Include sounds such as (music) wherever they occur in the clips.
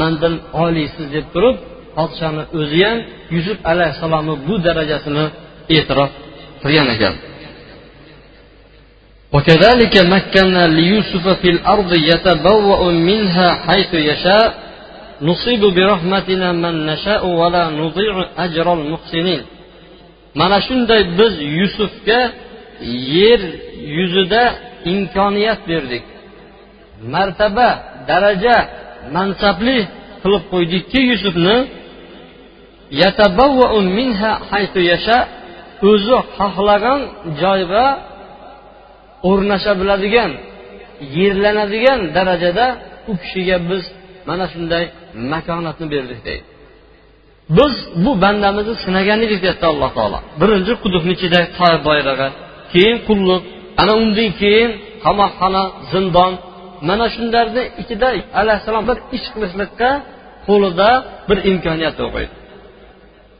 mandan oliysiz deb turib podshoni o'zi ham yusuf alayhissalomni bu darajasini e'tirof qilgan ekan وكذلك مكنا ليوسف في الأرض يتبوأ منها حيث يشاء نصيب برحمتنا من نشاء ولا نضيع أجر المحسنين mana shunday biz yusufga yer yuzida imkoniyat berdik martaba daraja mansabli qilib qo'ydikki yusufni o'zi xohlagan joyga o'rnasha biladigan yerlanadigan darajada u kishiga biz mana shunday makonatni berdik deydi. Biz bu bandamizni sinagan edik deyapti alloh taolo. Birinchi quduqni ichida toy bayrog'i keyin qulluq ana undan keyin qamoqxona zindon mana shularni ichida alayhissalom bir ish qilishlikqa qo'lida bir imkoniyat qo'ydi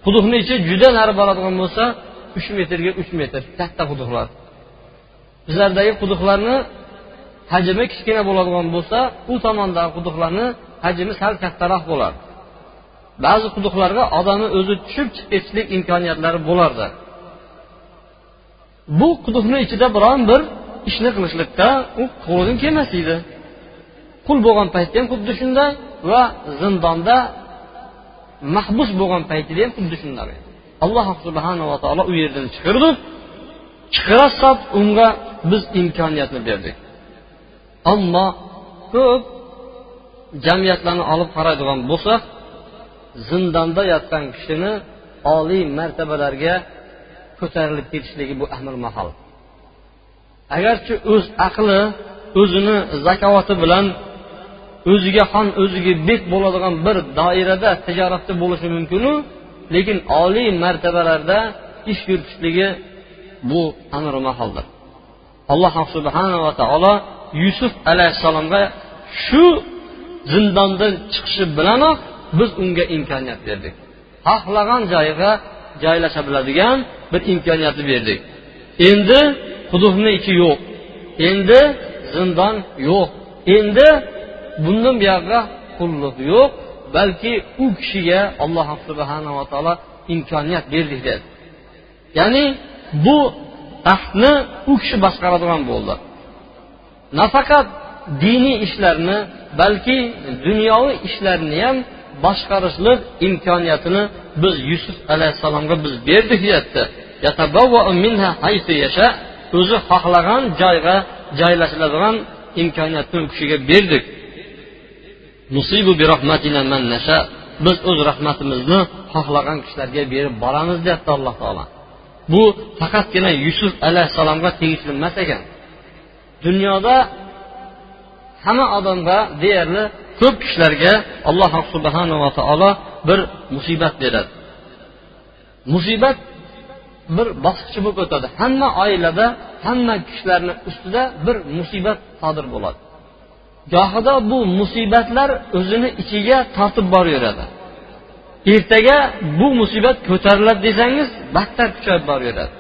quduqni ichi juda nari boradigan bo'lsa uch metrga uch metr katta quduqlar. Bizlardagi quduqlarni hajmi kichkina bo'ladigan bo'lsa u tomondagi quduqlarni hajmi sal kattaroq bo'lardi. Ba'zi quduqlarga odamni o'zi tushib chiqib ketishlik imkoniyatlari bo'lardi. Bu quduqni ichida biron bir ishni qilishlikda u qo'lidan kelmas edi. Qul bo'lgan paytda ham xuddi shunday va zindonda mahbus bo'lgan paytida ham xuddi shunday. Alloh subhanava taolo u yerdan chiqirdi. Chiqarasab unga biz imkoniyatni berdik. Ammo ko'p jamiyatlarni olib qaraydigan bo'lsak zindonda yotgan kishini oliy martabalarga ko'tarilib ketishligi bu amr mahol agarchi o'z aqli o'zini zakovati bilan o'ziga xon o'ziga bek bo'ladigan bir doirada tijoratda bo'lishi mumkinu lekin oliy martabalarda ish yuritishligi bu amri maholdir alloh subhanava taolo yusuf alayhissalomga shu zindondan chiqishi bilanoq biz unga imkoniyat berdik. Xohlagan joyiga joylasha biladigan bir imkoniyatni berdik. Endi quduqni ichi yo'q. Endi zindon yo'q. Endi bundan buyog'iga qulluq yo'q balki u kishiga alloh subhanava taolo imkoniyat berdik dedi ya'ni bu taxtni u kishi boshqaradigan bo'ldi. Nafaqat diniy ishlarni balki dunyoviy ishlarni ham boshqarishlik imkoniyatini biz yusuf alayhissalomga biz berdik deyapti. O'zi xohlagan joyga joylashiladigan imkoniyatni u kishiga berdik biz o'z rahmatimizni xohlagan kishilarga berib boramiz deyapti alloh taolo bu faqatgina yusuf alayhissalomga tegishli emas ekan dunyoda hamma odamga deyarli ko'p kishilarga alloh subhanava taolo bir musibat beradi musibat bir bosqichi bo'lib o'tadi. Hamma oilada hamma kishilarni ustida bir musibat sodir bo'ladi. Gohida bu musibatlar o'zini ichiga tortib boraveradi ertaga bu musibat ko'tariladi desangiz battar kuchayib boraveradi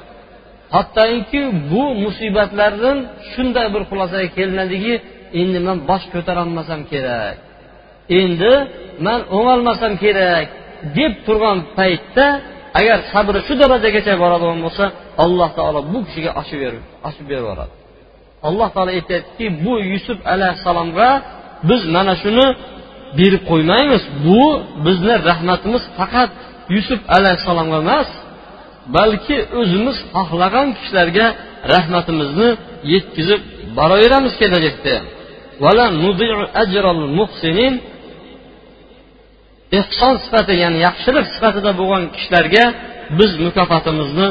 hattoki bu musibatlardan shunday bir xulosaga kelinadiki endi man bosh ko'tarolmasam kerak. Endi man o'ngolmasam kerak deb turgan paytda agar sabri shu darajagacha boradigan bo'lsa alloh taolo bu kishiga ochib ochib berib yuboradi alloh taolo aytyaptiki bu yusuf alayhissalomga biz mana shuni berib qo'ymaymiz. Bu bizni rahmatimiz faqat yusuf alayhissalomga emas balki o'zimiz xohlagan kishilarga rahmatimizni yetkazib boraveramiz kelajakda ehson sifati ya'ni yaxshilik sifatida bo'lgan kishilarga biz mukofotimizni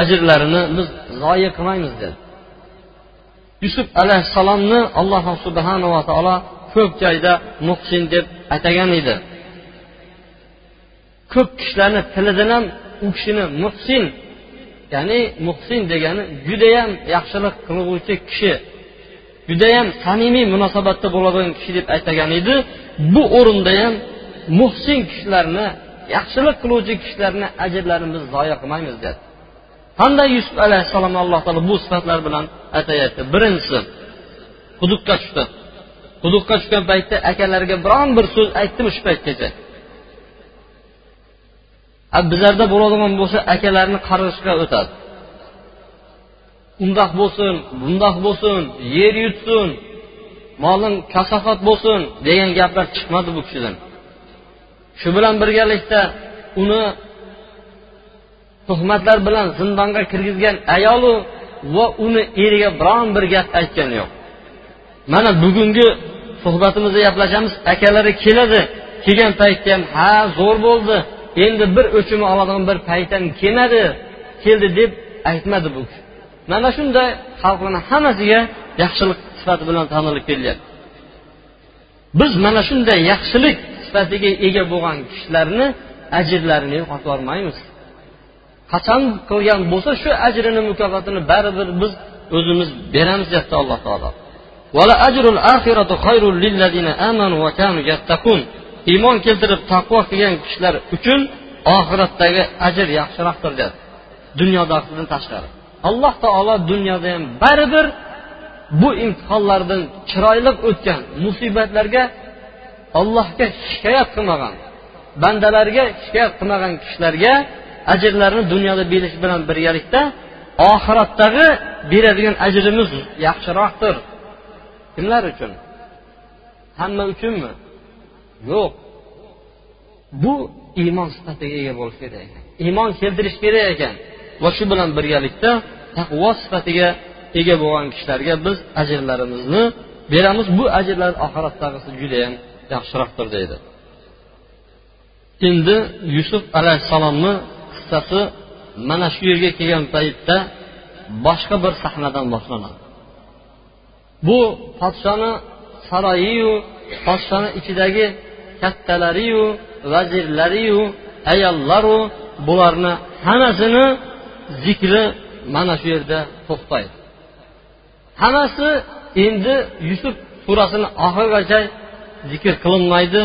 ajrlarini biz zoya qilmaymiz dedi. Yusuf alayhissalomni alloh subhanava taolo ko'p joyda muhsin deb atagan edi. Ko'p kishilarni tilidan ham u kishini muhsin ya'ni muhsin degani judayam yaxshilik qilguvchi kishi judayam samimiy munosabatda bo'ladigan kishi deb aytagan edi. Bu o'rinda ham muhsin kishilarni yaxshilik qiluvchi kishilarni ajrlarini biz zoya qilmaymiz dedi qanday yusuf alayhissalomni alloh taolo bu sifatlar bilan atayapti? Birinchisi quduqqa tushdi. Quduqqa tushgan paytda akalariga biron bir so'z aytdimi shu paytgacha. Bizlarda bo'ladigan bo'lsa akalarni qarg'ishga o'tadi. Undoq bo'lsin bundoq bo'lsin yer yutsin moling kasofat bo'lsin degan gaplar chiqmadi bu kishidan. Shu bilan birgalikda uni tuhmatlar bilan zindonga kirgizgan ayolu va uni eriga biron bir gap aytgani yo'q. Mana bugungi suhbatimizda gaplashamiz akalari keladi kelgan paytda ham ha zo'r bo'ldi endi bir o'chimi oladigan bir payt ham kelmadi keldi deb aytmadi bu kishi. Mana shunday xalqni hammasiga yaxshilik sifati bilan tanilib kelyapti. Biz mana shunday yaxshilik sifatiga ega bo'lgan kishilarni ajrlarini yo'qotib yubormaymiz. Qachon qilgan bo'lsa shu ajrini mukofotini baribir biz o'zimiz beramiz deyapti alloh taolo. Iymon keltirib taqvo qilgan kishilar uchun oxiratdagi ajr yaxshiroqdir deyapti. Dunyodagidan tashqari. Alloh taolo dunyoda ham baribir bu imtihonlardan chiroyli o'tgan musibatlarga allohga shikoyat qilmagan bandalarga shikoyat qilmagan kishilarga ajrlarini dunyoda berish bilan birgalikda oxiratdagi beradigan ajrimiz yaxshiroqdir. Kimlar uchun? Hamma uchunmi? Yo'q. Bu iymon sifatiga ega bo'lish kerak ekan. Iymon keltirish kerak ekan. Va shu bilan birgalikda taqvo sifatiga ega bo'lgan kishilarga biz ajrlarimizni beramiz. Bu ajrlar oxiratdagisi judayam yaxshiroqdir deydi. Endi yusuf alayhissalomni qissasi mana shu yerga kelgan paytda boshqa bir sahnadan boshlanadi. Bu podshoni saroyiyu podshoni ichidagi kattalariyu vazirlariyu ayollaru bularni hammasini zikri mana shu yerda to'xtaydi. Hammasi endi yusuf surasini oxirigacha zikr qilinmaydi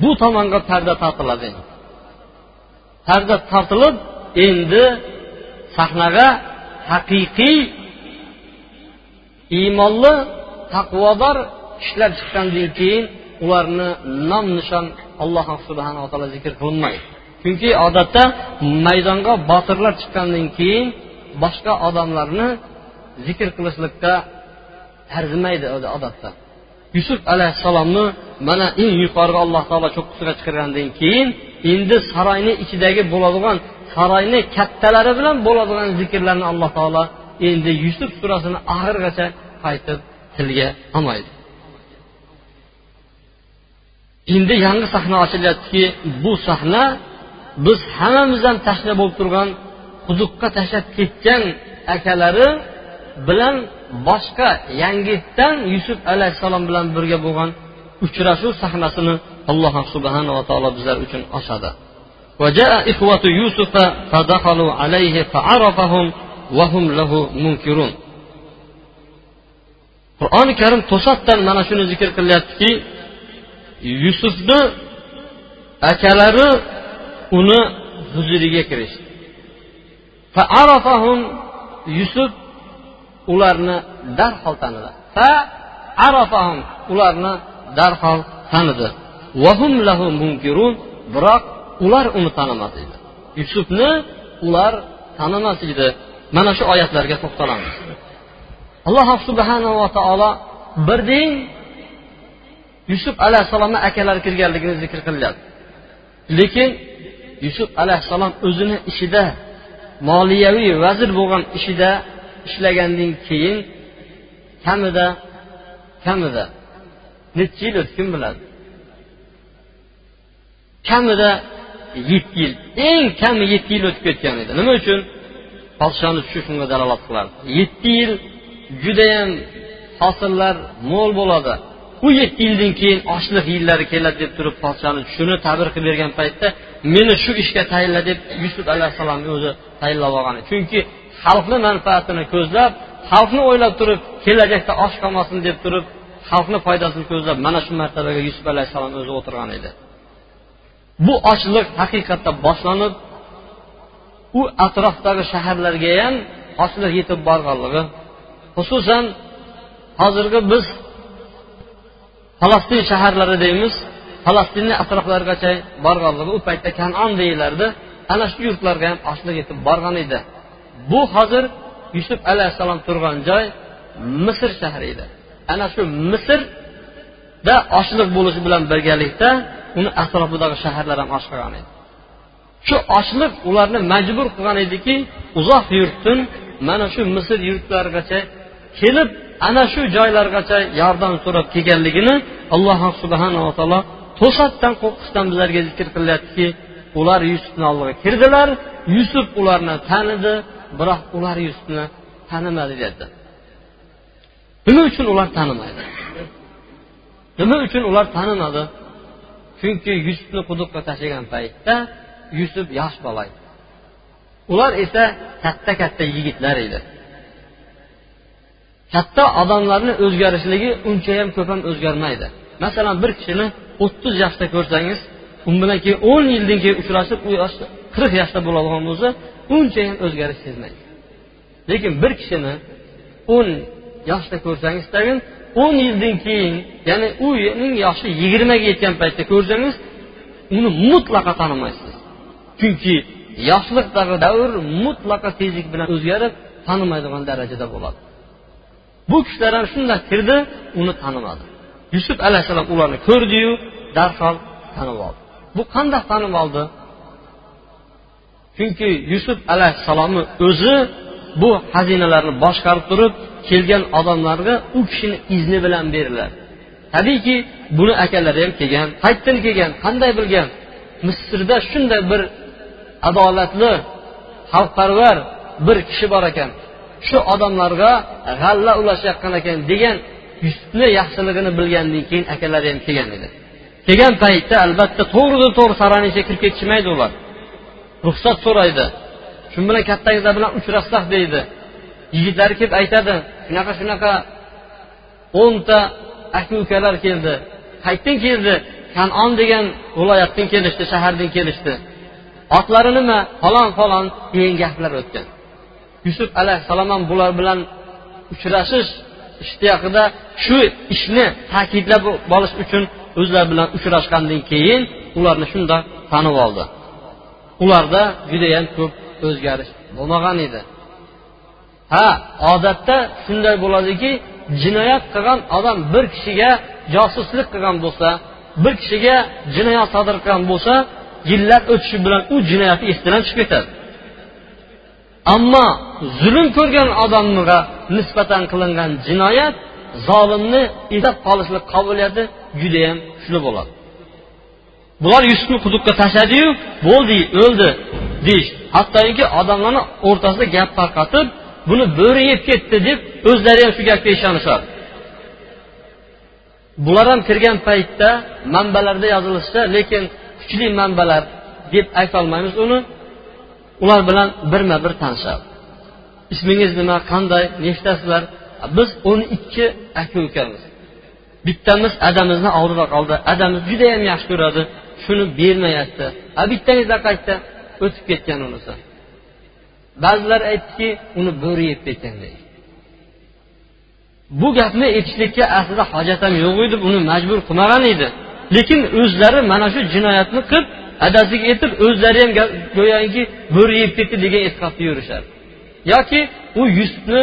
bu tomonga parda tortiladi. Parda tortilib endi sahnaga haqiqiy iymonli taqvodor kishilar chiqqandan keyin ularni nom nishon alloh subhanava taolo zikr qilinmaydi. Chunki odatda maydonga botirlar chiqqandan keyin boshqa odamlarni zikr qilishlikka arzimaydi odatda. Yusuf alayhissalomni mana eng yuqoriga alloh taolo cho'qqisiga chiqargandan keyin endi saroyni ichidagi bo'ladigan saroyni kattalari bilan bo'ladigan zikrlarni alloh taolo endi yusuf surasini oxirigacha qaytib tilga olmaydi. Endi yangi sahna ochilyaptiki bu sahna biz hammamiz ham tashna bo'lib turgan quduqqa tashlab ketgan akalari bilan boshqa yangitdan yusuf alayhissalom bilan birga bo'lgan uchrashuv sahnasini alloh subhanava taolo bizlar uchun ochadi وجاء إخوة يوسف فدخلوا عليه فعرفهم وهم له منكرون qur'oni karim to'satdan mana shuni zikr qilyaptiki yusufni akalari uni huzuriga kirishdi yusuf ularni darhol tanidi. Fa arafahum ularni darhol tanidi. Biroq ular uni tanimas edi. Yusufni ular tanimas edi. Mana shu oyatlarga to'xtalamiz. Alloh subhanava taolo birdan yusuf alayhissalomni akalari kirganligini zikr qilyapti. Lekin yusuf alayhissalom o'zini ishida moliyaviy vazir bo'lgan ishida ishlagandan keyin kamida kamida. Necha yil o'tdi kim biladi? Kamida yetti yil. Eng kami yetti yil o'tib ketgan edi. Nima uchun? Podshoni tushi shunga dalolat qiladi yetti yil judayam hosillar mo'l bo'ladi. U yetti yildan keyin ochliq yillari keladi deb turib podshoni tushini tabir qilib bergan paytda meni shu ishga tayinla deb yusuf alayhissalomni o'zi tayinlab olgan chunki xalqni manfaatini ko'zlab xalqni o'ylab turib kelajakda och qolmasin deb turib xalqni foydasini ko'zlab mana shu martabaga yusuf alayhissalom o'zi o'tirgan edi. Bu ochliq haqiqatda boshlanib u atrofdagi shaharlarga ham ochliq yetib borganligi xususan hozirgi biz falastin shaharlari deymiz falastinni atroflarigacha borganligi u paytda kanon deyilardi ana shu yurtlarga ham ochliq yetib borgan edi. Bu hozir yusuf alayhissalom turgan joy misr shahri edi. Ana shu misrda ochliq bo'lishi bilan birgalikda uni atrofidagi shaharlar ham och qolgan edi. Shu ochliq ularni majbur qilgan ediki uzoq yurtdan mana shu misr yurtlarigacha kelib ana shu joylargacha yordam so'rab kelganligini alloh subhanava taolo to'satdan qo'rqishdan bizlarga zikr qilyaptiki ular yusufni oldiga kirdilar. Yusuf ularni tanidi biroq ular yusufni tanimadi dedi nima uchun ular tanimaydi nima uchun ular tanimadi? Chunki yusufni quduqqa tashlagan paytda yusuf yosh bola edi. Ular esa katta katta yigitlar edi. Katta odamlarni o'zgarishligi unchayam ko'p ham o'zgarmaydi. Masalan bir kishini o'ttiz yoshda ko'rsangiz u bilan keyin o'n yildan keyin uchrashib u yoshda qirq yoshda bo'ladigan bo'lsa unchayam o'zgarish sezmaydi. Lekin bir kishini o'n yoshda ko'rsangiz tagin o'n yildan keyin ya'ni uning yoshi yigirmaga yetgan paytda ko'rsangiz uni mutlaqo tanimaysiz. Chunki yoshlikdagi davr mutlaqo tezlik bilan o'zgarib tanimaydigan darajada bo'ladi. Bu kishilar ham shunday kirdi uni tanimadi. Yusuf alayhissalom ularni ko'rdiyu darhol tanib oldi. Bu qanday tanib oldi? Chunki yusuf alayhissalomni o'zi bu xazinalarni boshqarib turib kelgan odamlarga u kishini izni bilan beriladi tabiiyki buni akalari ham kelgan qayerdan kelgan qanday bilgan? Misrda shunday bir adolatli xalqparvar bir kishi bor ekan. Shu odamlarga g'alla ulashayotgan ekan degan yusufni yaxshiligini bilgandan keyin akalari ham kelgan edi. Kelgan paytda albatta to'g'ridan to'g'ri saroyni ichiga kirib ketishmaydi ular. Ruxsat so'raydi. Shu bilan kattangizlar bilan uchrashsak deydi. Yigitlari kelib aytadi shunaqa shunaqa. O'nta aka ukalar keldi. Qayerdan keldi? Kanon degan viloyatdan kelishdi shahardan kelishdi. Otlari nima? Falon falon degan gaplar o'tgan. Yusuf alayhissalom ham bular bilan uchrashish ishtiyoqida shu ishni ta'kidlab olish uchun o'zlari bilan uchrashgandan keyin ularni shunda tanib oldi. Ularda judayam ko'p o'zgarish bo'lmagan edi. Ha odatda shunday bo'ladiki jinoyat qilgan odam bir kishiga josuslik qilgan bo'lsa bir kishiga jinoyat sodir qilgan bo'lsa yillar o'tishi bilan u jinoyati esidan chiqib ketadi. Ammo zulm ko'rgan odamga nisbatan qilingan jinoyat zolimni eslab qolishlik qobiliyati judayam kuchli bo'ladi. Bular yusufni quduqqa tashladiyu bo'ldi o'ldi deyish. Hattoki odamlarni o'rtasida gap tarqatib buni bo'ri yeb ketdi deb o'zlari ham shu gapga ishonishadi bular ham kirgan paytda manbalarda yozilishicha lekin kuchli manbalar deb aytolmaymiz uni. Ular bilan birma bir tanishadi ismingiz nima qanday nechtasizlar biz o'n ikki aka ukamiz bittamiz adamizni oldida oldi. Adamiz judayam yaxshi ko'radi. Shuni bermayapti. A bittangizlar qayerda o'tib ketgan unisi. Ba'zilar aytdiki uni bo'ri yeb ketgan deydi. Bu gapni aytishlikka aslida hojat ham yo'q edi buni majbur qilmagan edi. Lekin o'zlari mana shu jinoyatni qilib adasiga aytib o'zlari ham go'yoki bo'ri yeb ketdi degan e'tiqodda yurishadi yoki u yusufni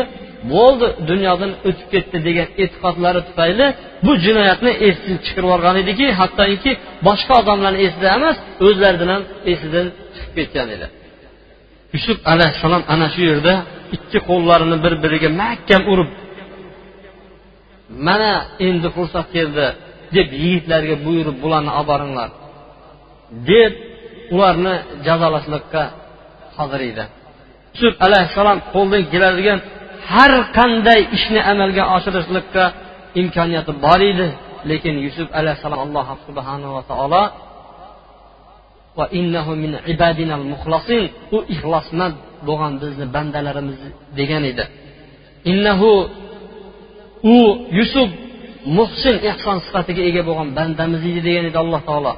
bo'ldi dunyodan o'tib ketdi degan e'tiqodlari tufayli bu jinoyatni esidan chiqarib yuborgan ediki hattoki boshqa odamlarni esida emas o'zlaridan ham esidan chiqib ketgan edi. Yusuf alayhissalom ana shu yerda ikki qo'llarini bir biriga mahkam urib mana endi fursat keldi deb yigitlarga buyurib bularni olib boringlar deb ularni jazolashlikqa hozir edi. Yusuf alayhissalom qo'ldan keladigan har qanday ishni amalga oshirishlikka imkoniyati bor edi. Lekin yusuf alayhissalom alloh subhanava taolo u ixlosmand bo'lgan bizni bandalarimiz degan edi. Innahu u yusuf muhsin ehson sifatiga ega bo'lgan bandamiz edi degan edi alloh taolo.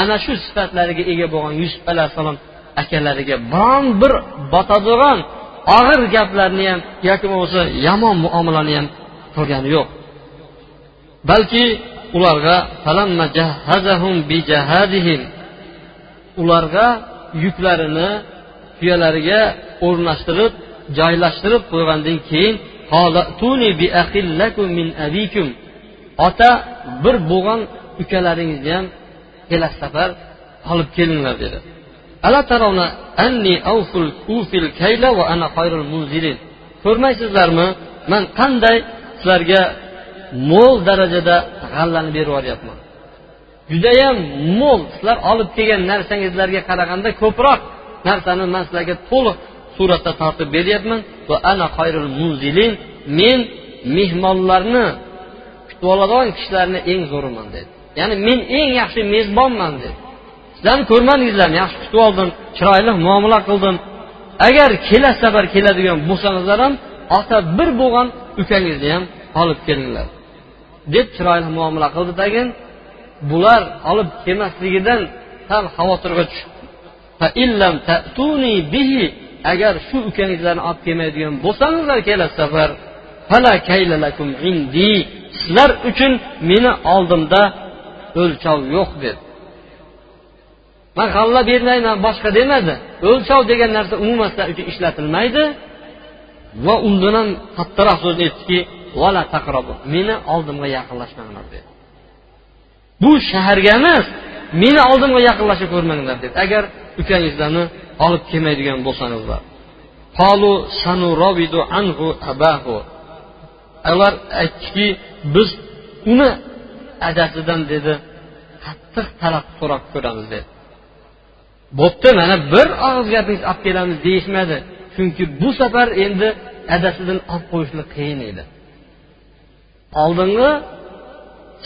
Ana shu sifatlarga ega bo'lgan yusuf alayhissalom akalariga biron bir botadigan og'ir gaplarni ham yoki bo'lmasa yomon muomalani ham qilgani yo'q. Balki ularga ularga yuklarini tuyalariga o'rnashtirib joylashtirib qo'ygandan keyin ota bir bo'lgan ukalaringizni ham kelasi safar olib kelinglar dedi. Ko'rmaysizlarmi man qanday sizlarga mo'l darajada g'allani berib yuboryapman judayam mo'l sizlar olib kelgan narsangizlarga qaraganda ko'proq narsani man sizlarga to'liq suratda tortib beryapman va ana xayrul muzilin men mehmonlarni kutib oladigan kishilarni eng zo'riman dedi ya'ni men eng yaxshi mezbonman dedi sizlarni ko'rmadingizlarmi yaxshi kutib oldim chiroyli muomala qildim. Agar kelasi safar keladigan bo'lsangizlar ham ota bir bo'lgan ukangizni ham olib kelinglar. Deb chiroyli muomala qildi tagin. Bular olib kelmasligidan sal xavotirga tushdi. Agar shu ukangizlarni olib kelmaydigan bo'lsangizlar kelasi safar sizlar uchun meni oldimda o'lchov yo'q dedi man g'alla bermayman boshqa demadi. O'lchov degan narsa umuman sizlar uchun ishlatilmaydi. Va undan ham kattaroq so'zni aytdiki meni oldimga yaqinlashmanglar dedi. Bu shaharga emas meni oldimga yaqinlashib ko'rmanglar dedi. Agar ukangizlarni olib kelmaydigan bo'lsangizlar ular aytdiki biz uni adasidan dedi. Qattiq talab so'rab ko'ramiz dedi. Bo'pti mana bir og'iz gapingizni olib kelamiz deyishmadi. Chunki bu safar endi adasidan olib qo'yishlik qiyin edi. Oldingi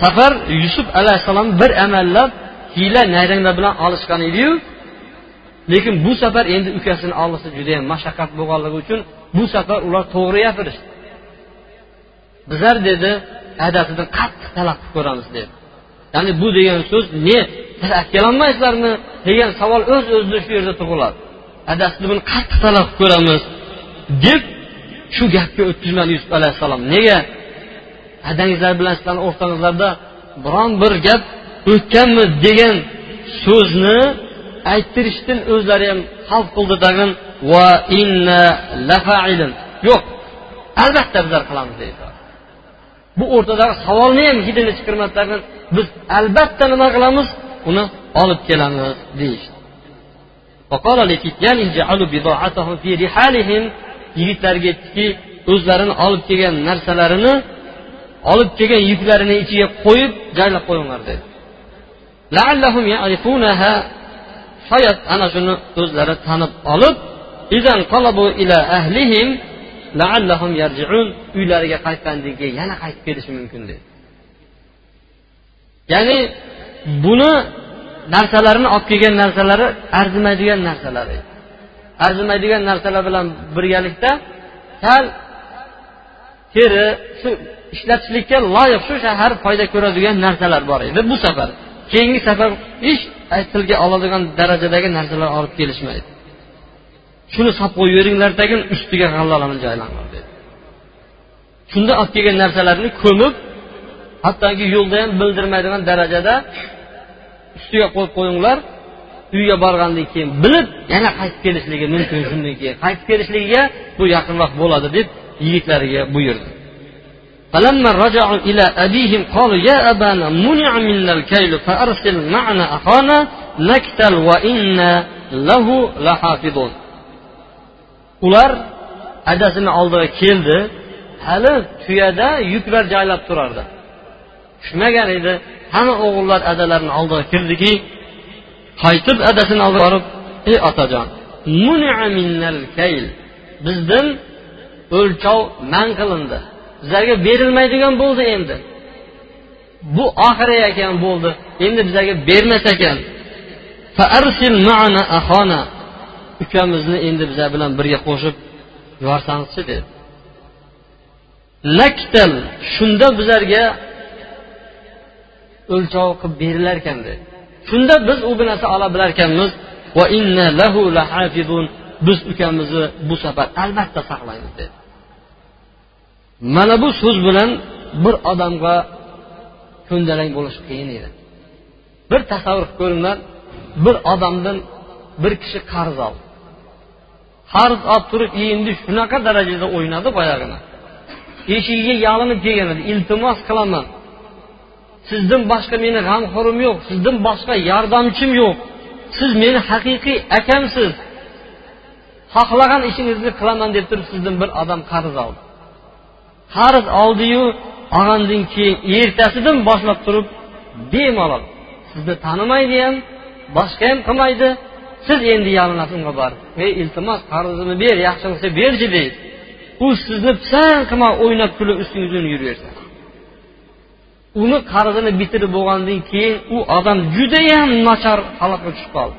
safar yusuf alayhissalom bir amallab hiyla nayranglar bilan olishgan ediyu. Lekin bu safar endi ukasini olishi judayam mashaqqat bo'lganligi uchun bu safar ular to'g'ri gapirishdi. Bizlar dedi adasidan qattiq talab qilib ko'ramiz dedi. Ya'ni bu degan so'z ne (laughs) siz degan savol o'z o'zidan shu yerda tug'iladi. Adasni buni qattiq talab qilib ko'ramiz. Deb shu gapga o'tkazmadi yusuf alayhissalom. Nega? Adangizlar bilan sizlarni o'rtangizlarda biron bir gap o'tganmi degan so'zni ayttirishdan o'zlari ham xavf qildi tag'in. Va inna yo'q. Albatta bizlar qilamiz deydi. Bu o'rtadagi savolni ham hidini chiqarmasdan biz albatta nima qilamiz? Uni olib kelamiz deyishdi. Yigitlarga aytdiki o'zlarini olib kelgan narsalarini olib kelgan yuklarini ichiga qo'yib joylab qo'yinglar dedi. Shoyat ana shuni o'zlari tanib olib ila ahlihim laallahum yarjiun. Uylariga qaytgandan keyin yana qaytib kelishi mumkin dedi. Ya'ni buni narsalarini olib kelgan narsalari arzimaydigan narsalar edi arzimaydigan narsalar bilan birgalikda sal teri shu ishlatishlikka loyiq shu shahar foyda ko'radigan narsalar bor edi bu safar. Keyingi safar hech tilga oladigan darajadagi narsalar olib kelishmaydi. Shuni solib qo'yaveringlar tagin ustiga g'allalarni joylanglar dedi. Shunda olib kelgan narsalarni ko'mib hattoki yo'lda ham bildirmaydigan darajada ustiga qo'yib qo'yinglar uyga borgandan keyin bilib yana qaytib kelishligi mumkin shundan keyin qaytib kelishligiga bu yaqinroq bo'ladi deb yigitlariga buyurdi فلما رجعوا إلى أبيهم قالوا يا أبانا منع منا الكيل فأرسل معنا أخانا نكتل وإنا له لحافظون ular adasini oldiga keldi hali tuyada yuklar joylab turardi Tushmagan edi. Hamma o'g'illar adalarini oldiga kirdiki qaytib adasini oldiga borib ey otajon bizdan o'lchov man qilindi. Bizlarga berilmaydigan bo'ldi endi. Bu oxiri ekan bo'ldi. Endi bizlarga bermas ekan. Ukamizni endi bizlar bilan birga qo'shib yuborsangizchi? dedi. Laktal shunda bizlarga o'lchov qilib berilar ekan dedi shunda biz u narsa ola bilar ekanmiz biz ukamizni bu safar albatta saqlaymiz dedi. Mana bu so'z bilan bir odamga ko'ndalang bo'lish qiyin edi. Bir tasavvur qilib ko'ringlar bir odamdan bir kishi qarz oldi. Qarz olib turib endi shunaqa darajada o'ynadi boyagini. Eshigiga yalinib kelgan edi. Iltimos qilaman. Sizdan boshqa meni g'amxo'rim yo'q. Sizdan boshqa yordamchim yo'q. Siz meni haqiqiy akamsiz. Xohlagan ishingizni qilaman deb turib sizdan bir odam qarz oldi. Qarz oldiyu olgandan keyin ertasidan boshlab turib bemalol sizni tanimaydi ham boshqa ham qilmaydi. Siz endi yalinasiz unga borib ey iltimos qarzimni ber yaxshi bo'lsa berchi deydi u sizni pisand qilmay o'ynab kulib ustingizdan yuraversa uni qarzini bitirib bo'lgandan keyin u odam judayam nachar holatga tushib qoldi.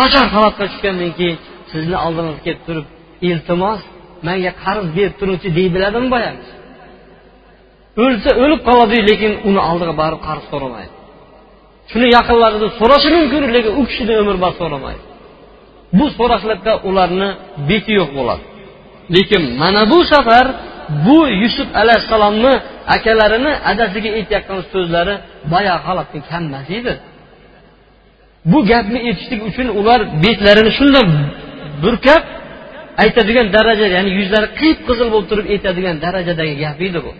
Nachar holatga tushgandan keyin sizni oldingizga kelib turib iltimos manga qarz berib turingchi dey biladimi boyagi o'lsa o'lib qoladi lekin uni oldiga borib qarz so'ramaydi. Shuni yaqinlaridan so'rashi mumkin lekin u kishidan umrbod so'ramaydi. Bu so'rashlikda ularni beti yo'q bo'ladi. Lekin mana bu safar bu yusuf alayhissalomni akalarini adasiga aytayotgan so'zlari boyagi holatdan kam edi. Bu gapni aytishlik uchun ular betlarini shunday burkab aytadigan daraja ya'ni yuzlari qip qizil bo'lib turib aytadigan darajadagi gap edi bu.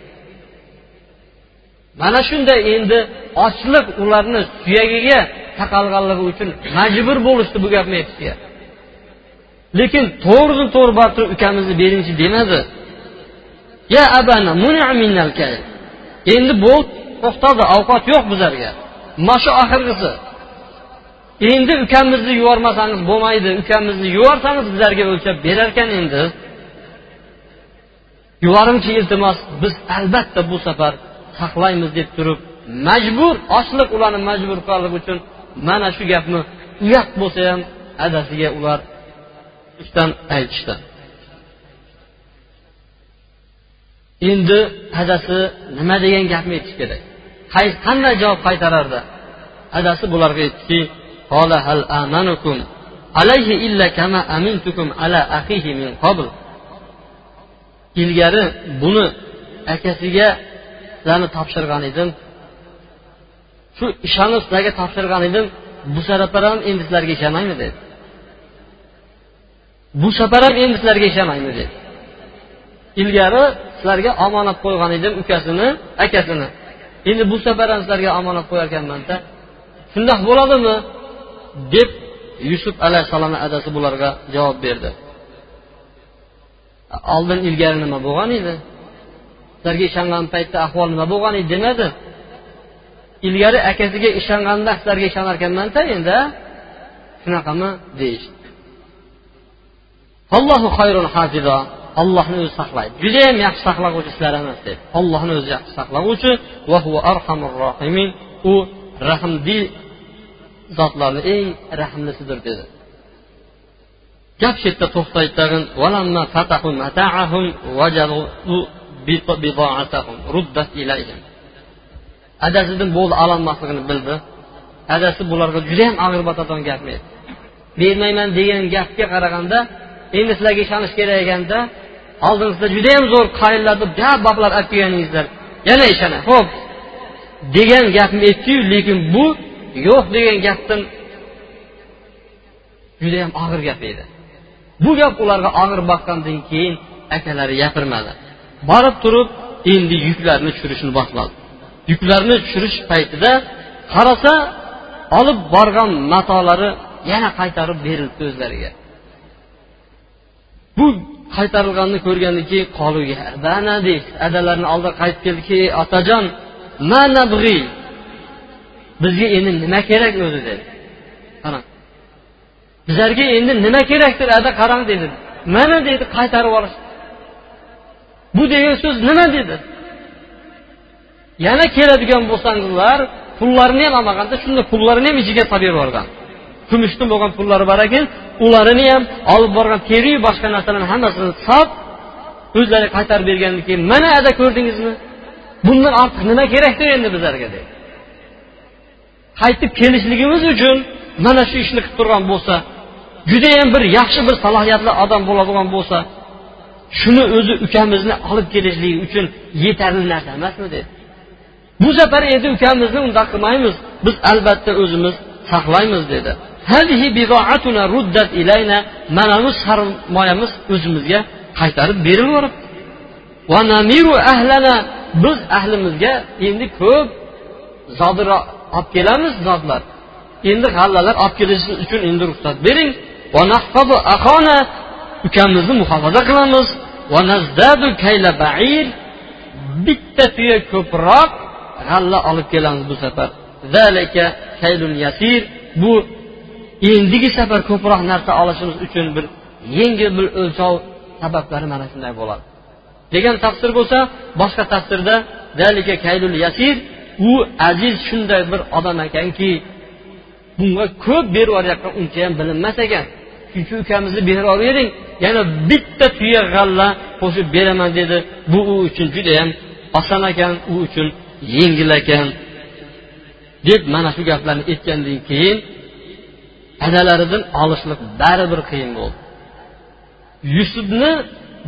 Mana shunday endi ochliq ularni suyagiga taqalganligi uchun majbur bo'lishdi bu gapni aytishga. Lekin to'g'ridan to'g'ri borib turib ukamizni beringchi demadi. Ya abana endi bu to'xtadi ovqat yo'q bizlarga. Mana shu oxirgisi. Endi ukamizni yubormasangiz bo'lmaydi ukamizni yuborsangiz bizlarga o'lchab berarkan endi. Yuboringchi iltimos biz albatta bu safar saqlaymiz deb turib majbur ochliq ularni majbur qilganligi uchun mana shu gapni uyat bo'lsa ham adasiga ular ishdan aytishdi. Endi adasi nima degan gapni aytish kerak. Qanday javob qaytarardi? Adasi bularga aytdiki ilgari buni akasiga sizlarni topshirgan edim. Shu ishonib sizlarga topshirgan edim. Bu safar ham endi sizlarga ishonmaymi dedi. Bu safar ham endi sizlarga ishonmaymi dedi. Ilgari sizlarga omonat qo'ygan edim ukasini akasini. Endi bu safar ham sizlarga omonat qo'yarkanmanda. Shundoq bo'ladimi? deb yusuf alayhissalomni adasi bularga javob berdi. Oldin ilgari nima bo'lgan edi? Sizlarga ishongan paytda ahvol nima bo'lgan edi demadi. Ilgari akasiga ishonganda sizlarga ishonarkanmanda endi. Shunaqami? deyishdi. Allohni o'zi saqlaydi. Judayam yaxshi saqlag'uvchi sizlar emas dedi ollohni o'zi yaxshi saqlag'uvchi u rahmli zotlarni eng rahmlisidir dedi. Gap shu yerda to'xtaydi tag'in adasidan bo'ldi ololmasligini bildi. Adasi bularga judayam og'ir botadigan gapni aytdi. Bermayman degan gapga qaraganda endi sizlarga ishonish kerak ekanda oldingizda judayam zo'r qarinlarni gap boplab olib kelganingizlar. Yana ishonadi ho'p degan gapni aytdiyu lekin bu yo'q degan gapdan judayam og'ir gap edi. Bu gap ularga og'ir boqqandan keyin akalari gapirmadi. Borib turib endi yuklarni tushirishni boshladi. Yuklarni tushirish paytida qarasa olib borgan matolari yana qaytarib berildi o'zlariga. Bu qaytarilganini ko'rgandan keyin qoluga deydi. Adalarini oldiga qaytib keldiki otajon bizga endi nima kerak? o'zi dedi. Qarang bizlarga endi nima kerakdir ada qarang dedi. Mana dedi qaytarib olish. Bu degan so'z nima? dedi. Yana keladigan bo'lsangizlar pullarini ham olmaganda shunda pullarini ham ichiga solib yuborgan. Kumushdan bo'lgan pullari bor ekan ularini ham olib borgan teriyu boshqa narsalarni hammasini sot o'zlari qaytarib bergandan keyin mana ada ko'rdingizmi? Bundan ortiq nima kerakdir endi bizlarga? dedi. Qaytib kelishligimiz uchun mana shu ishni qilib turgan bo'lsa judayam bir yaxshi bir salohiyatli odam bo'ladigan bo'lsa shuni o'zi ukamizni olib kelishligi uchun yetarli narsa emasmi dedi. Bu safar endi ukamizni undoq qilmaymiz biz albatta o'zimiz saqlaymiz dedi. Mana bu sarmoyamiz o'zimizga qaytarib berilib biz ahlimizga endi ko'p zodira olib kelamiz zotlar endi g'allalar olib kelish uchun endi ruxsat bering ukamizni muhofaza qilamiz bitta tuya ko'proq g'alla olib kelamiz bu safar bu endigi safar ko'proq narsa olishimiz uchun bir yengil bir o'lchov sabablari mana shunday bo'ladi. Degan tafsir bo'lsa boshqa tafsirda kaylul yasir u aziz shunday bir odam ekanki bunga ko'p berib yuborayotgan uncha ham bilinmas ekan. Shuning ukamizni berib yuboravering yana bitta tuya g'alla qo'shib beraman dedi. Bu u uchun judayam oson ekan u uchun yengil ekan deb mana shu gaplarni aytgandan keyin adalaridan olishlik baribir qiyin bo'ldi. Yusufni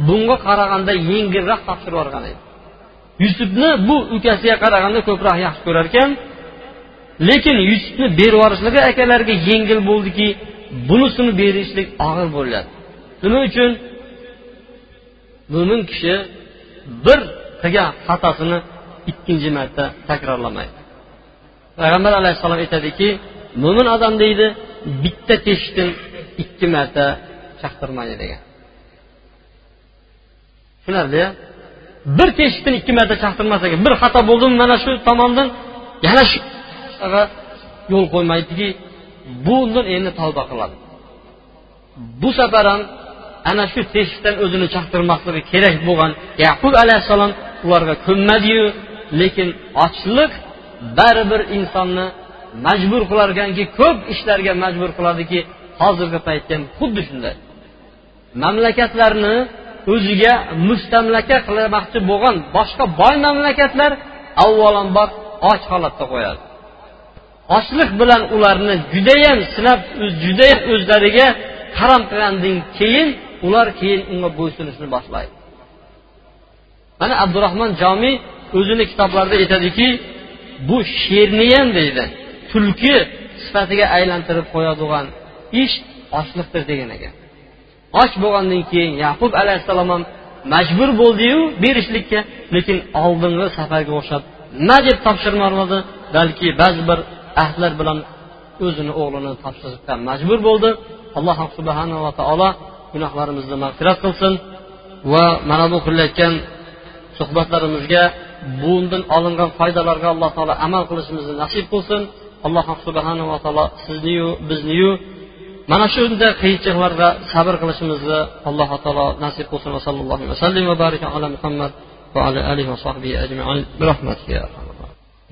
bunga qaraganda yengilroq topshirib yuborgan edi. Yusufni bu ukasiga qaraganda ko'proq yaxshi ko'rar ekan. Lekin yusufni berib yuborishligi akalariga yengil bo'ldiki bunisini berishlik og'ir bo'lyapti. Nima uchun mo'min kishi bir qilgan xatosini ikkinchi marta takrorlamaydi. Payg'ambar alayhissalom aytadiki mo'min odam deydi bitta teshikdan ikki marta chaqtirmaydi degan. Tushunarlia bir teshikdan ikki marta chaqtirmas ekan. Bir xato bo'ldimi mana shu tomondan. Yana shu yo'l qo'ymaydiki bundan endi tavba qiladi. Bu safar ham ana shu teshikdan o'zini chaqtirmasligi kerak bo'lgan yaqub alayhissalom ularga ko'nmadiyu lekin ochliq baribir insonni majbur qilar ekanki ko'p ishlarga majbur qiladiki hozirgi paytda ham xuddi shunday. Mamlakatlarni o'ziga mustamlaka qilmoqchi bo'lgan boshqa boy mamlakatlar avvalambor och holatda qo'yadi. Ochlik bilan ularni judayam sinab judayam o'zlariga harom qilgandan keyin ular keyin unga bo'ysunishni boshlaydi. Mana abdurahmon jomiy o'zini kitoblarida aytadiki bu sherni deydi. Tulki sifatiga aylantirib qo'yadigan ish ochliqdir degan ekan. Och bo'lgandan keyin yaqub alayhissalom ham majbur bo'ldiyu berishlikka lekin oldingi safarga o'xshab nima deb topshirmadi balki ba'zi bir ahdlar bilan o'zini o'g'lini topshirishga majbur bo'ldi. Alloh subhanava taolo gunohlarimizni mag'firat qilsin va mana bu qilayotgan suhbatlarimizga bundan olingan foydalarga alloh taolo amal qilishimizni nasib qilsin. Alloh subhanava taolo sizniyu bizniyu mana shunday qiyinchiliklarga sabr qilishimizni alloh taolo nasib qilsin. Va sallallohu vasallam va baraka ala muhammad va ala alihi va sahbihi ajmain.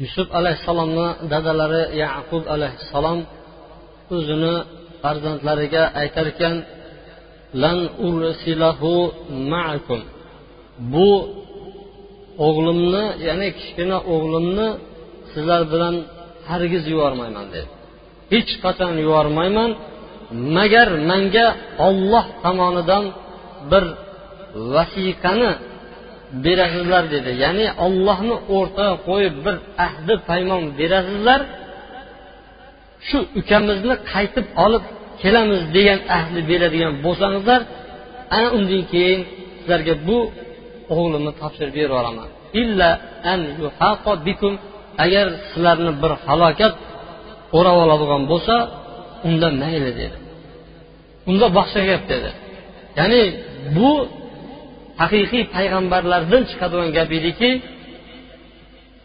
Yusuf alayhissalomni dadalari yaqub alayhissalom o'zini farzandlariga aytar ekan lan ursilahu ma'akum. Bu o'g'limni ya'ni kichkina o'g'limni sizlar bilan hargiz yubormayman dedi. Hech qachon yubormayman. Magar manga olloh tomonidan bir vasiqani berasizlar dedi. Ya'ni ollohni o'rtaga qo'yib bir ahdi paymon berasizlar. Shu ukamizni qaytib olib kelamiz degan ahdi beradigan bo'lsangizlar ana undan keyin sizlarga bu o'g'limni topshirib yuboraman illa an bikum agar sizlarni bir halokat o'rab oladigan bo'lsa unda mayli dedi. Unda boshqa gap dedi. Ya'ni bu haqiqiy payg'ambarlardan chiqadigan gap ediki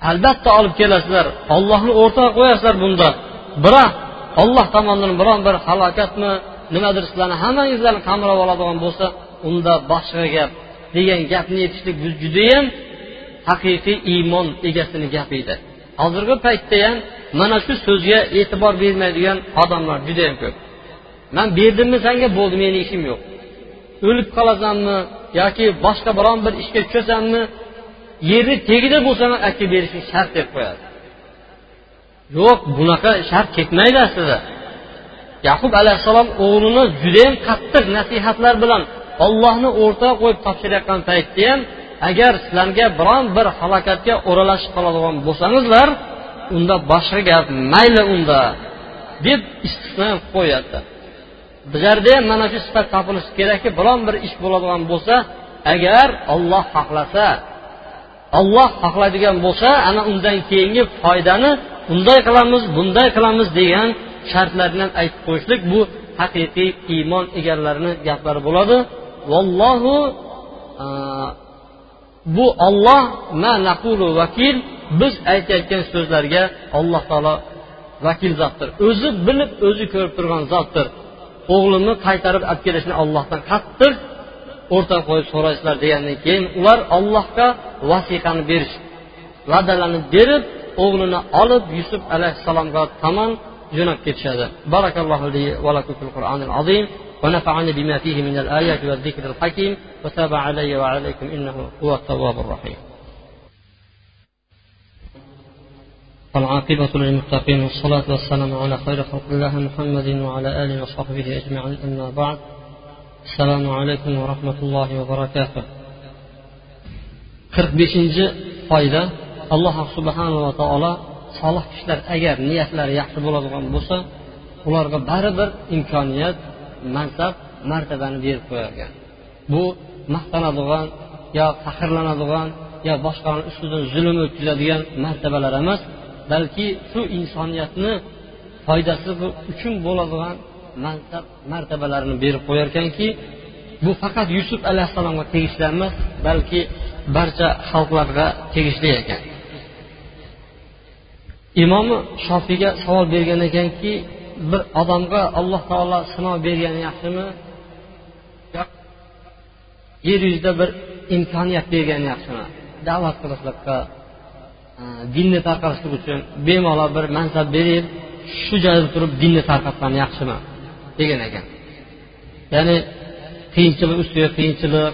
albatta olib kelasizlar ollohni o'rtaga qo'yasizlar bunda. Biroq olloh tomonidan biron bir halokatmi nimadir sizlarni hammangizlarni qamrab oladigan bo'lsa unda boshqa gap degan gapni aytishlik bu judayam haqiqiy iymon egasini gapi edi hozirgi paytda ham mana shu so'zga e'tibor bermaydigan odamlar judayam ko'p. Man berdimmi sanga bo'ldi meni ishim yo'q. O'lib qolasanmi yoki boshqa biron bir ishga tushasanmi yerni tagida bo'lsa ham aytib berishing shart deb qo'yadi. Yo'q bunaqa shart ketmaydi aslida. Yaqub alayhissalom o'g'lini judayam qattiq nasihatlar bilan ollohni o'rtaga qo'yib topshirayotgan paytda ham agar sizlarga biron bir halokatga o'ralashib qoladigan bo'lsangizlar unda boshqa gap mayli unda deb istisno qo'yadi. Bizlarda ham mana shu sifat topilishi kerakki biron bir ish bo'ladigan bo'lsa agar olloh xohlasa olloh xohlaydigan bo'lsa ana undan keyingi foydani unday qilamiz bunday qilamiz degan shartlarni ham aytib qo'yishlik bu haqiqiy iymon egalarini gaplari bo'ladi. Vallohu bu olloh ma naqulu vakil biz aytayotgan so'zlarga alloh taolo vakil zotdir. O'zi bilib o'zi ko'rib turgan zotdir. O'g'limni qaytarib olib kelishni ollohdan qattiq o'rta qo'yib so'raysizlar degandan keyin ular ollohga vasiqani berish va'dalarni berib o'g'lini olib yusuf alayhissalomga tomon jo'nab ketishadi. Barakallohu li va lakum fil qur'anil azim. ونفعني بما فيه من الآيات والذكر الحكيم وتاب علي وعليكم إنه هو التواب الرحيم. والعاقبة للمتقين والصلاة والسلام على خير خلق الله محمد وعلى آله وصحبه أجمعين أما بعد. السلام عليكم ورحمة الله وبركاته. qirq beshinchi foyda alloh subhanava taolo solih kishilar agar niyatlari yaxshi bo'ladigan bo'lsa ularga baribir imkoniyat mansab martabani berib qo'yarkan. Bu maqtanadigan yo faxrlanadigan yo boshqani ustidan zulm o'tkazadigan martabalar emas balki shu insoniyatni foydasi uchun bo'ladigan mansab martabalarini berib qo'yarkanki bu faqat yusuf alayhissalomga tegishli emas balki barcha xalqlarga tegishli ekan. Imomi shofiyga savol bergan ekanki bir odamga alloh taolo sinov bergani yaxshimi? Yer yuzida bir imkoniyat bergani yaxshimi? Da'vat qilishlikqa e, dinni tarqatishlik uchun bemalol bir mansab berib shu joyda turib dinni tarqatgani yaxshimi? Degan ekan. Ya'ni qiyinchilik ustiga qiyinchilik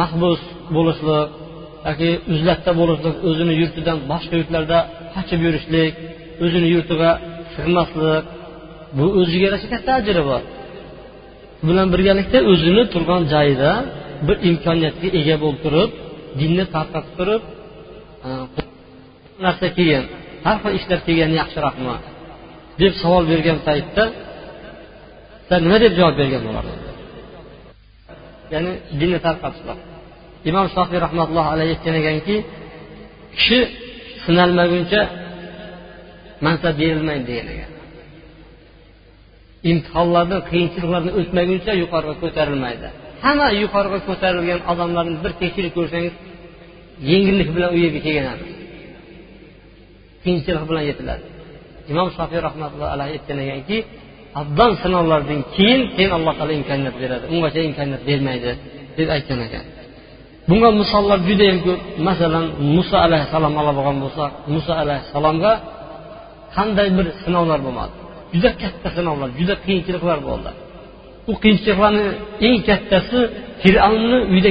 mahbus bo'lishlik yoki uzlatda bo'lishlik o'zini yurtidan boshqa yurtlarda qochib yurishlik o'zini yurtiga sig'maslik bu o'ziga yarasha katta ajri bor. Bilan birgalikda o'zini turgan joyida bir imkoniyatga ega bo'lib turib dinni tarqatib turib e, narsa kelgan har xil ishlar kelgani yaxshiroqmi deb savol bergan paytda nima deb javob bergan bo'lardi ya'ni dinni tarqatishlar imom shofiy rahmatullohi alayhi aytgan ekanki kishi sinalmaguncha mansab berilmaydi degan ekan. Imtihonlarni qiyinchiliklarni o'tmaguncha yuqoriga ko'tarilmaydi. Hamma yuqoriga ko'tarilgan odamlarni bir tekshirib ko'rsangiz yengillik bilan u yerga kelganadi. Qiyinchilik bilan yetiladi. Imom shofiy rahmatullohi alayhi aytgan ekanki abdon sinovlardan keyin keyin alloh taolo imkoniyat beradi. Ungacha imkoniyat bermaydi deb aytgan ekan. Bunga misollar judayam ko'p. Masalan muso alayhissalom oladigan bo'lsak muso alayhissalomga qanday bir sinovlar bo'lmadi? Juda katta sinovlar juda qiyinchiliklar bo'ldi. U qiyinchiliklarni eng kattasi fir'avnni uyida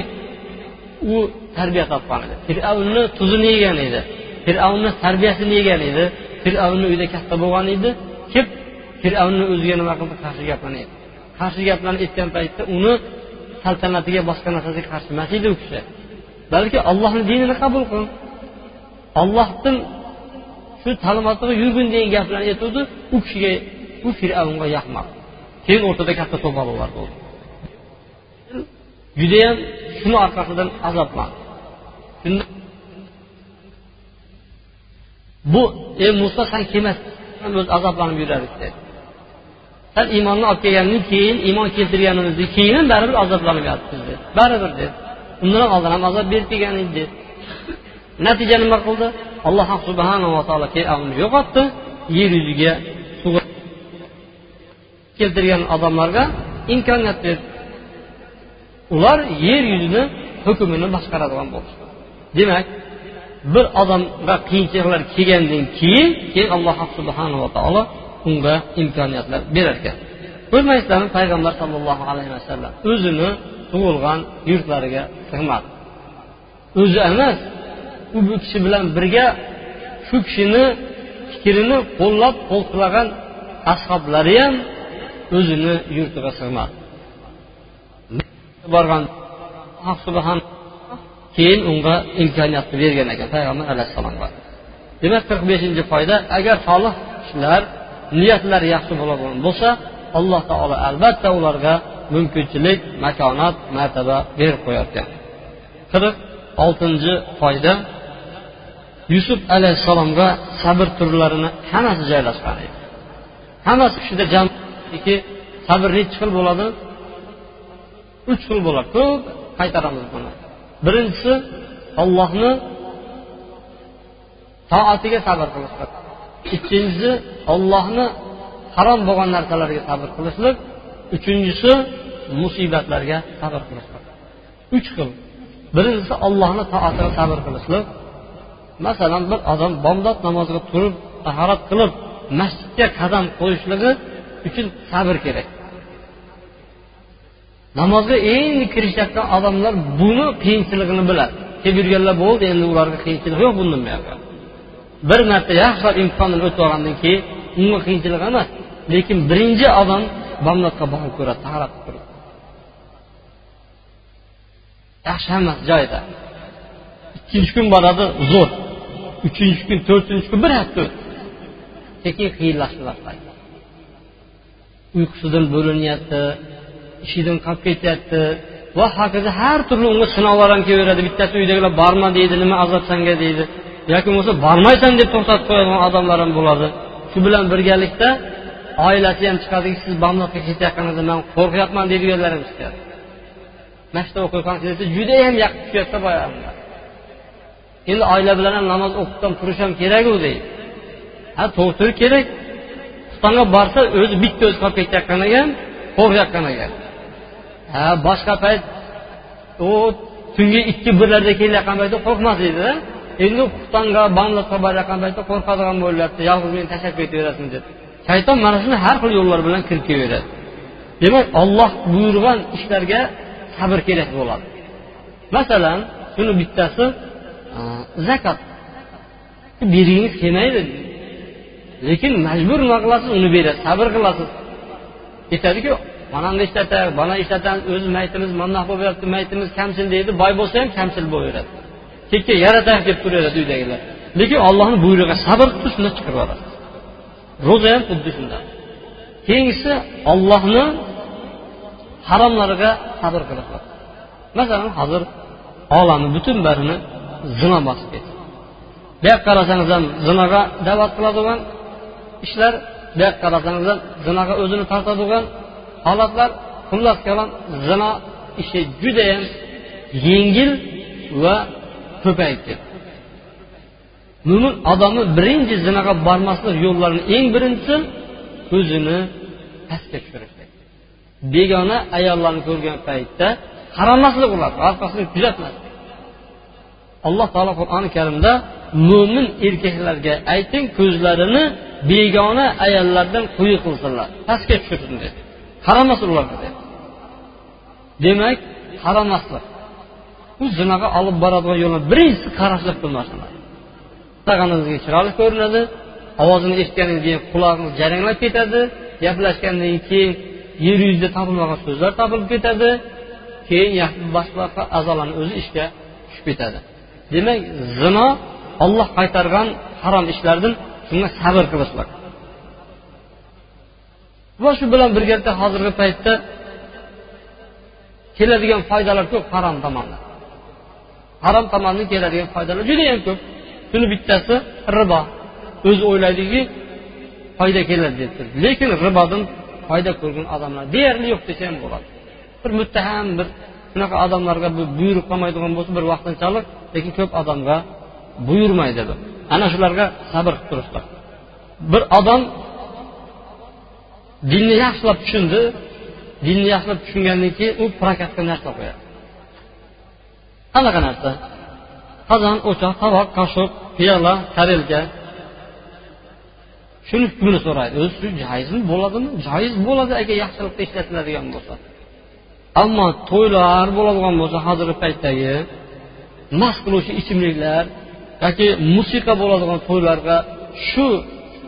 u tarbiya topgan edi. Fir'avnni tuzini yegan edi. Fir'avnni tarbiyasini yegan edi. Fir'avnni uyida katta bo'lgan edi. Kelib fir'avnni o'ziga nima qildi? Qarshi gaplarni qarshi gaplarni aytgan paytda uni saltanatiga boshqa narsasiga qarshi emas edi u kishi. Balki ollohni dinini qabul qil ollohdan shu ta'limotiga yurgin degan gaplarni aytuvdi u kishiga u fir'avnga yoqmadi. Keyin o'rtada katta to'polonlar bo'ldi judayam shuni orqasidan azoblandi shunda bu ey muso san kelmasdan o'zi azoblanib yurardik dedi san iymonni olib kelgandan keyin iymon keltirganimizdan keyin ham baribir azoblanib yotibmiz dedi. Baribir dedi. Undan ham oldin ham azob berib kelgan edi natija nima qildi. Alloh subhanava taolo fir'avnni yo'qotdi. Yer yuziga keltirgan odamlarga imkoniyat berdi. Ular yer yuzini hukmini boshqaradigan bo'ldi. Demak bir odamga qiyinchiliklar kelgandan keyin keyin alloh subhanava taolo unga imkoniyatlar berar ekan ko'rmaysizlarmi payg'ambar sollallohu alayhi vasallam o'zini tug'ilgan yurtlariga sig'madi. O'zi emas u bu kishi bilan birga shu kishini fikrini qo'llab qo'ltiqlagan ashoblari ham o'zini yurtiga sig'madi. Borgan keyin unga imkoniyatni bergan ekan payg'ambar alayhissalomga demak qirq beshinchi foyda agar solih kishilar niyatlari yaxshi bo'ladigan bo'lsa alloh taolo albatta ularga mumkinchilik makonat martaba berib qo'yarkan. Qirq oltinchi foyda yusuf alayhissalomga sabr turlarini hammasi joylashgan edi. Hammasi kishida jam sabr nechi xil bo'ladi? Uch xil bo'ladi. Ko'p qaytaramiz buni. Birinchisi ollohni toatiga sabr qilishlik. Ikkinchisi ollohni harom bo'lgan narsalarga sabr qilishlik. Uchinchisi musibatlarga sabr qilishlik. Uch xil. Birinchisi ollohni toatiga sabr qilishlik. Masalan bir odam bomdod namoziga turib tahorat qilib masjidga qadam qo'yishligi uchun sabr kerak. Namozga endi kirishayotgan odamlar buni qiyinchiligini biladi. Kelib yurganlar bo'ldi endi ularga qiyinchilik yo'q bundan buyoqqa. Bir marta yaxshilab imtihondan o'tib olgandan keyin unga qiyinchilik emas lekin birinchi odam bomdodga borib ko'radi tahorat qilib yaxshi hammasi joyida. Ikkinchi kun boradi zo'r. Uchinchi kun to'rtinchi kun bir hafta o'tdi. Sekin qiyinlashib boshlaydi uyqusidan bo'l'inyapti ishidan qolib ketyapti. Va hokazo har turli unga sinovlar ham kelaveradi. Bittasi uydagilar borma deydi nima azob sanga deydi. Yoki bo'lmasa bormaysan deb to'xtatib qo'yadigan odamlar ham bo'ladi. Shu bilan birgalikda oilasi ham chiqadiki siz bomdodga ketayotganingizda man qo'rqyapman deydiganlar ham chiqadi masjidda o'qiy qolsin desa judayam yaqin tushyapti boyagi endi oila bilan ham namoz o'qibdan turish ham keraku deydi. Ha to'g'ri kerak. Xuftonga borsa o'zi bitta o'zi qolib ketayotgan ekan qo'rqayotgan ekan. Ha boshqa payt u tungi ikki birlarda kelayotgan paytda qo'rqmas edida endi xuftonga bamlodga borayotgan paytda qo'rqadigan bo'lyapti yolg'iz meni tashlab ketaverasin deb. Shayton mana shuni har xil yo'llar bilan kirib kelaveradi. Demak olloh buyurgan ishlarga sabr kerak bo'ladi. Masalan shuni bittasi zakot bergingiz kelmaydi lekin majbur nima qilasiz uni berasiz sabr qilasiz. Aytadiku manani ishlatadi mana ishlatamiz o'zi maytimiz mundoq bo'lib yuribdi maytimiz kamchil deydi. Boy bo'lsa ham kamchil bo'laveradi. Tekka yarataylik deb turaveradi uydagilar. Lekin ollohni buyrug'iga sabr qilib shunda chiqarib yuboradi ro'za ham xuddi shunday keyingisi ollohni haromlariga sabr qilib masalan hozir olamni butun barini zino bosib ketdi. Bu yoqqa qarasangiz ham zinoga da'vat qiladigan ishlar bu yoqqa qarasangiz ham zinoga o'zini tortadigan holatlar xullas kalom zino ishi judayam yengil va ko'payib ketdi. Mo'min odamni birinchi zinoga bormaslik yo'llarini eng birinchisi o'zini pastga tushirishlik begona ayollarni ko'rgan paytda qaramaslik ular orqasini kuzatmaslik. Alloh taolo qur'oni karimda mo'min erkaklarga ayting ko'zlarini begona ayollardan quyi qilsinlar. Pastga tushirsin dedi. Qaramasin ularga dedi. Demak qaramaslik u zinaga olib boradigan yo'lni birinchisi qarashlik qilmasinlar qarag'aningizga chiroyli ko'rinadi ovozini eshitganingizdan keyin qulog'ingiz jaranglab ketadi gaplashgandan keyin yer yuzida topilmagan so'zlar topilib ketadi keyin boshqa a'zolarni o'zi ishga tushib ketadi. Demak zino olloh qaytargan harom ishlardan shunga sabr qilishlik va shu bilan birgalikda hozirgi paytda keladigan foydalar ko'p harom tomondan harom tomondan keladigan foydalar judayam ko'p. Shuni bittasi ribo. O'zi o'ylaydiki foyda keladi deb turib lekin ribodan foyda ko'rgan odamlar deyarli yo'q desa ham bo'ladi. Bir muttaham bir shunaqa odamlarga buyruq qolmaydigan bo'lsa bir vaqtinchalik lekin ko'p odamga buyurmaydi bu. Ana shularga sabr qilib turishlik bir odam dinni yaxshilab tushundi dinni yaxshilab tushungandan keyin u prokatga narsa qo'yadi. Qanaqa narsa. Qozon o'choq tovoq qoshiq piyola tarelka shuni hukmini so'raydi. O'zi shu joizmi bo'ladimi? Joiz bo'ladi agar yaxshilikda ishlatiladigan bo'lsa. Ammo to'ylar bo'ladigan bo'lsa hozirgi paytdagi mast qiluvchi ichimliklar yoki musiqa bo'ladigan to'ylarga shu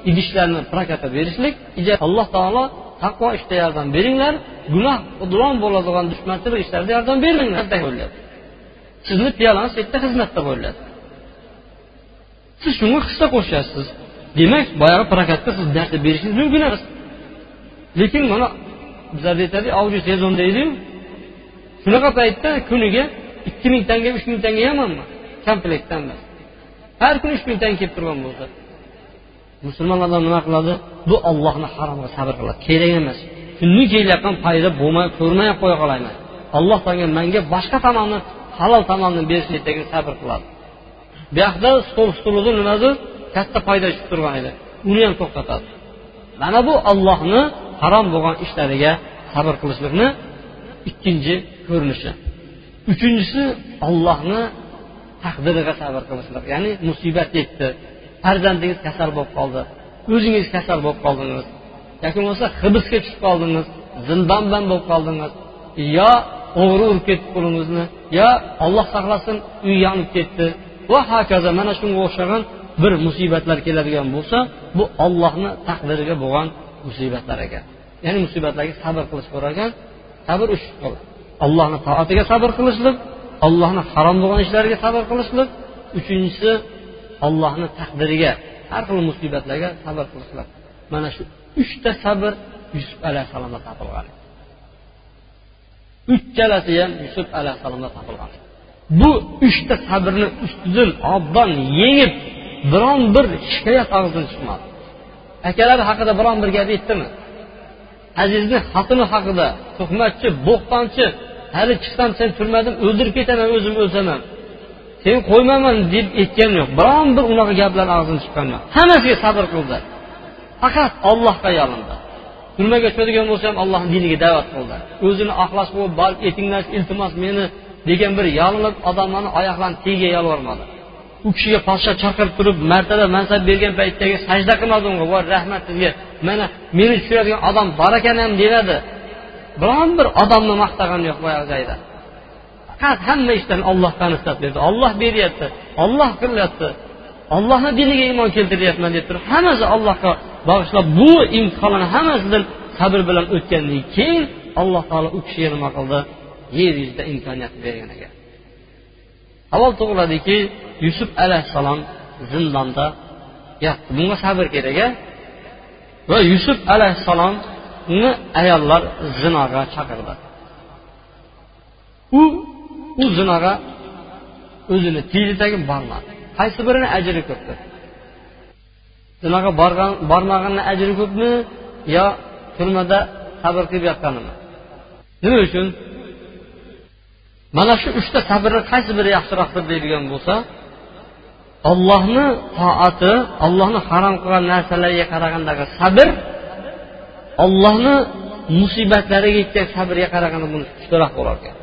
idishlarni prokatga berishlik alloh taolo taqvo ishda yordam beringlar gunoh udlon bo'ladigan dushmanchilik ishlarda yordam bermanglar sizni piyolangiz shu yerda xizmatda qo'yiladi. Siz shunga hissa qo'shasiz demak boyagi prokatga siz narsa berishingiz mumkin emas. Lekin mana bizlarda aytadi avgust sezon deydiyu shunaqa paytda kuniga ikki ming tanga uch ming tanga yomonmi komplektdan har kuni uch ming tanga kelib turgan bo'lsa. Musulmon odam nima qiladi? Bu ollohni haromiga sabr qiladi. Kerak emas. Kunni kelayotgan payda bo'lmay ko'rmay qo'ya qolayman alloh taolo manga boshqa tomonni halol tomonni berishlikdagi sabr qiladi. Bu yoqda stol stulida nimadir katta foyda chiqib turgan edi uni ham to'xtatadi. Mana bu ollohni harom bo'lgan ishlariga sabr qilishlikni ikkinchi ko'rinishi. Uchinchisi ollohni taqdiriga sabr qilishlik ya'ni musibat yetdi. Farzandingiz kasal bo'lib qoldi. O'zingiz kasal bo'lib qoldingiz. Yoki bo'lmasa hibsga tushib qoldingiz zindonban bo'lib qoldingiz. Yo o'g'ri urib ketdi qo'lingizni yo olloh saqlasin uy yonib ketdi. Va hokazo mana shunga o'xshagan bir musibatlar keladigan bo'lsa bu ollohni taqdiriga bo'lgan musibatlar ekan. Ya'ni musibatlarga sabr qilish bor ekan sabr uch xil. Allohni toatiga sabr qilishlik allohni harom bo'lgan ishlariga sabr qilishlik. Uchinchisi allohni taqdiriga har xil musibatlarga sabr qilishlik. Mana shu uchta sabr yusuf alayhissalomda topilgan. Uchalasi ham yusuf alayhissalomda topilgan. Bu uchta sabrni ustidan obdan yengib biron bir shikoyat og'zidan chiqmadi. Akalari haqida biron bir gap aytdimi? Azizni xotini haqida tuhmatchi bo'xtonchi hali chiqsam sen turmadim o'ldirib ketaman o'zim o'lsam ham seni qo'ymayman deb aytgani yo'q. Biron bir unaqa gaplar og'zidan chiqqanman. Hammasiga sabr qildi. Faqat ollohga yolindi. Turmaga tushadigan bo'lsa ham allohni diniga da'vat qildi. O'zini axlos bo'lib borib etinglash iltimos meni degan bir yolinib odamlarni oyoqlarini tagiga yolvormadi u kishiga podsho chaqirib turib martaba mansab bergan paytdagi sajda qilmadi unga voy rahmat sizga. Mana meni tushiradigan odam bor ekan ham demadi biron bir odamni maqtagani yo'q boyagi joyda faqat hamma ishdan ollohga nisbat berdi. Olloh beryapti olloh qilyapti ollohni diniga iymon keltiryapman deb turib hammasi allohga bag'ishlab bu imtihonlarni hammasidan sabr bilan o'tgandan keyin alloh taolo u kishiga nima qildi? Yer yuzida imkoniyat bergan ekan. Savol tug'iladiki yusuf alayhissalom zindonda yotdi bunga sabr kerak a va yusuf alayhissalomni ayollar zinoga chaqirdi. U u zinoga o'zini tiyiltagin bormadi. Qaysi birini ajri ko'pdir? Zinoga borgan bormaganni ajri ko'pmi yo turmada sabr qilib yotganimi? Nima uchun? Mana shu uchta sabrni qaysi biri yaxshiroqdir deydigan bo'lsa ollohni toati ollohni harom qilgan narsalarga qaragandagi sabr ollohni musibatlariga yetgan sabrga qaraganda buni kuchliroq bo'lar ekan.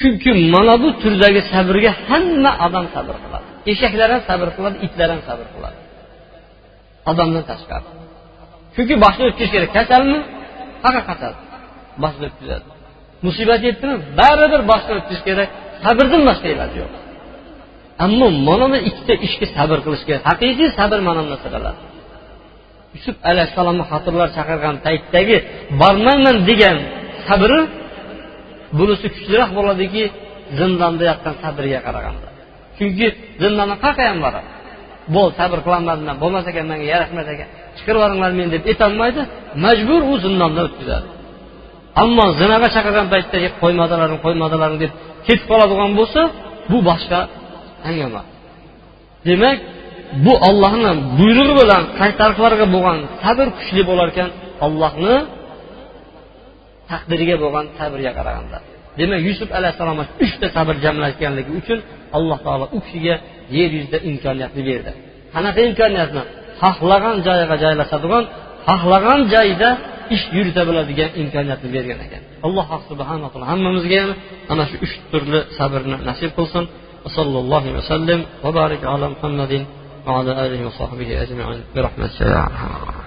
Chunki mana bu turdagi sabrga hamma odam sabr qiladi. Eshaklar ham sabr qiladi itlar ham sabr qiladi. Odamdan tashqari. Chunki boshni o'tkazish kerak. Kasalmi? Faqat kasal boshni o'tkazadi. Musibat yetdimi? Baribir boshdan o'tkazish kerak. Sabrdan boshqa iloji yo'q. Ammo mana bu ikkita ishga sabr qilish kerak. Haqiqiy sabr mana bu qiladi yusuf alayhissalomni xotirlar chaqirgan paytdagi bormayman degan sabri bunisi kuchliroq bo'ladiki zindonda yotgan sabriga qaraganda. Chunki zindonda qayerqa ham boradi bo'l sabr qilolmadim bo'lmas ekan manga yarashmas ekan. Chiqirib yuboringlar meni deb aytolmaydi majbur u zindonda o'tkazadi ammo zinaga chaqirgan paytda qo'ymadilaring qo'ymadilaring deb ketib qoladigan bo'lsa bu boshqa angama demak bu ollohni buyrug'i bilan qaytariqlarga bo'lgan sabr kuchli bo'lar ekan ollohni taqdiriga bo'lgan sabrga qaraganda. Demak yusuf alayhissalom uchta sabr jamlashganligi uchun alloh taolo u kishiga yer yuzida imkoniyatni berdi. Qanaqa imkoniyatni? Xohlagan joyiga joylashadigan xohlagan joyda ish yurita biladigan imkoniyatni bergan ekan alloh subhanaa taolo hammamizga ham ana shu uch turli sabrni nasib qilsin وصلى الله وسلم وبارك على محمد وعلى آله وصحبه أجمعين برحمتك يا أرحم الراحمين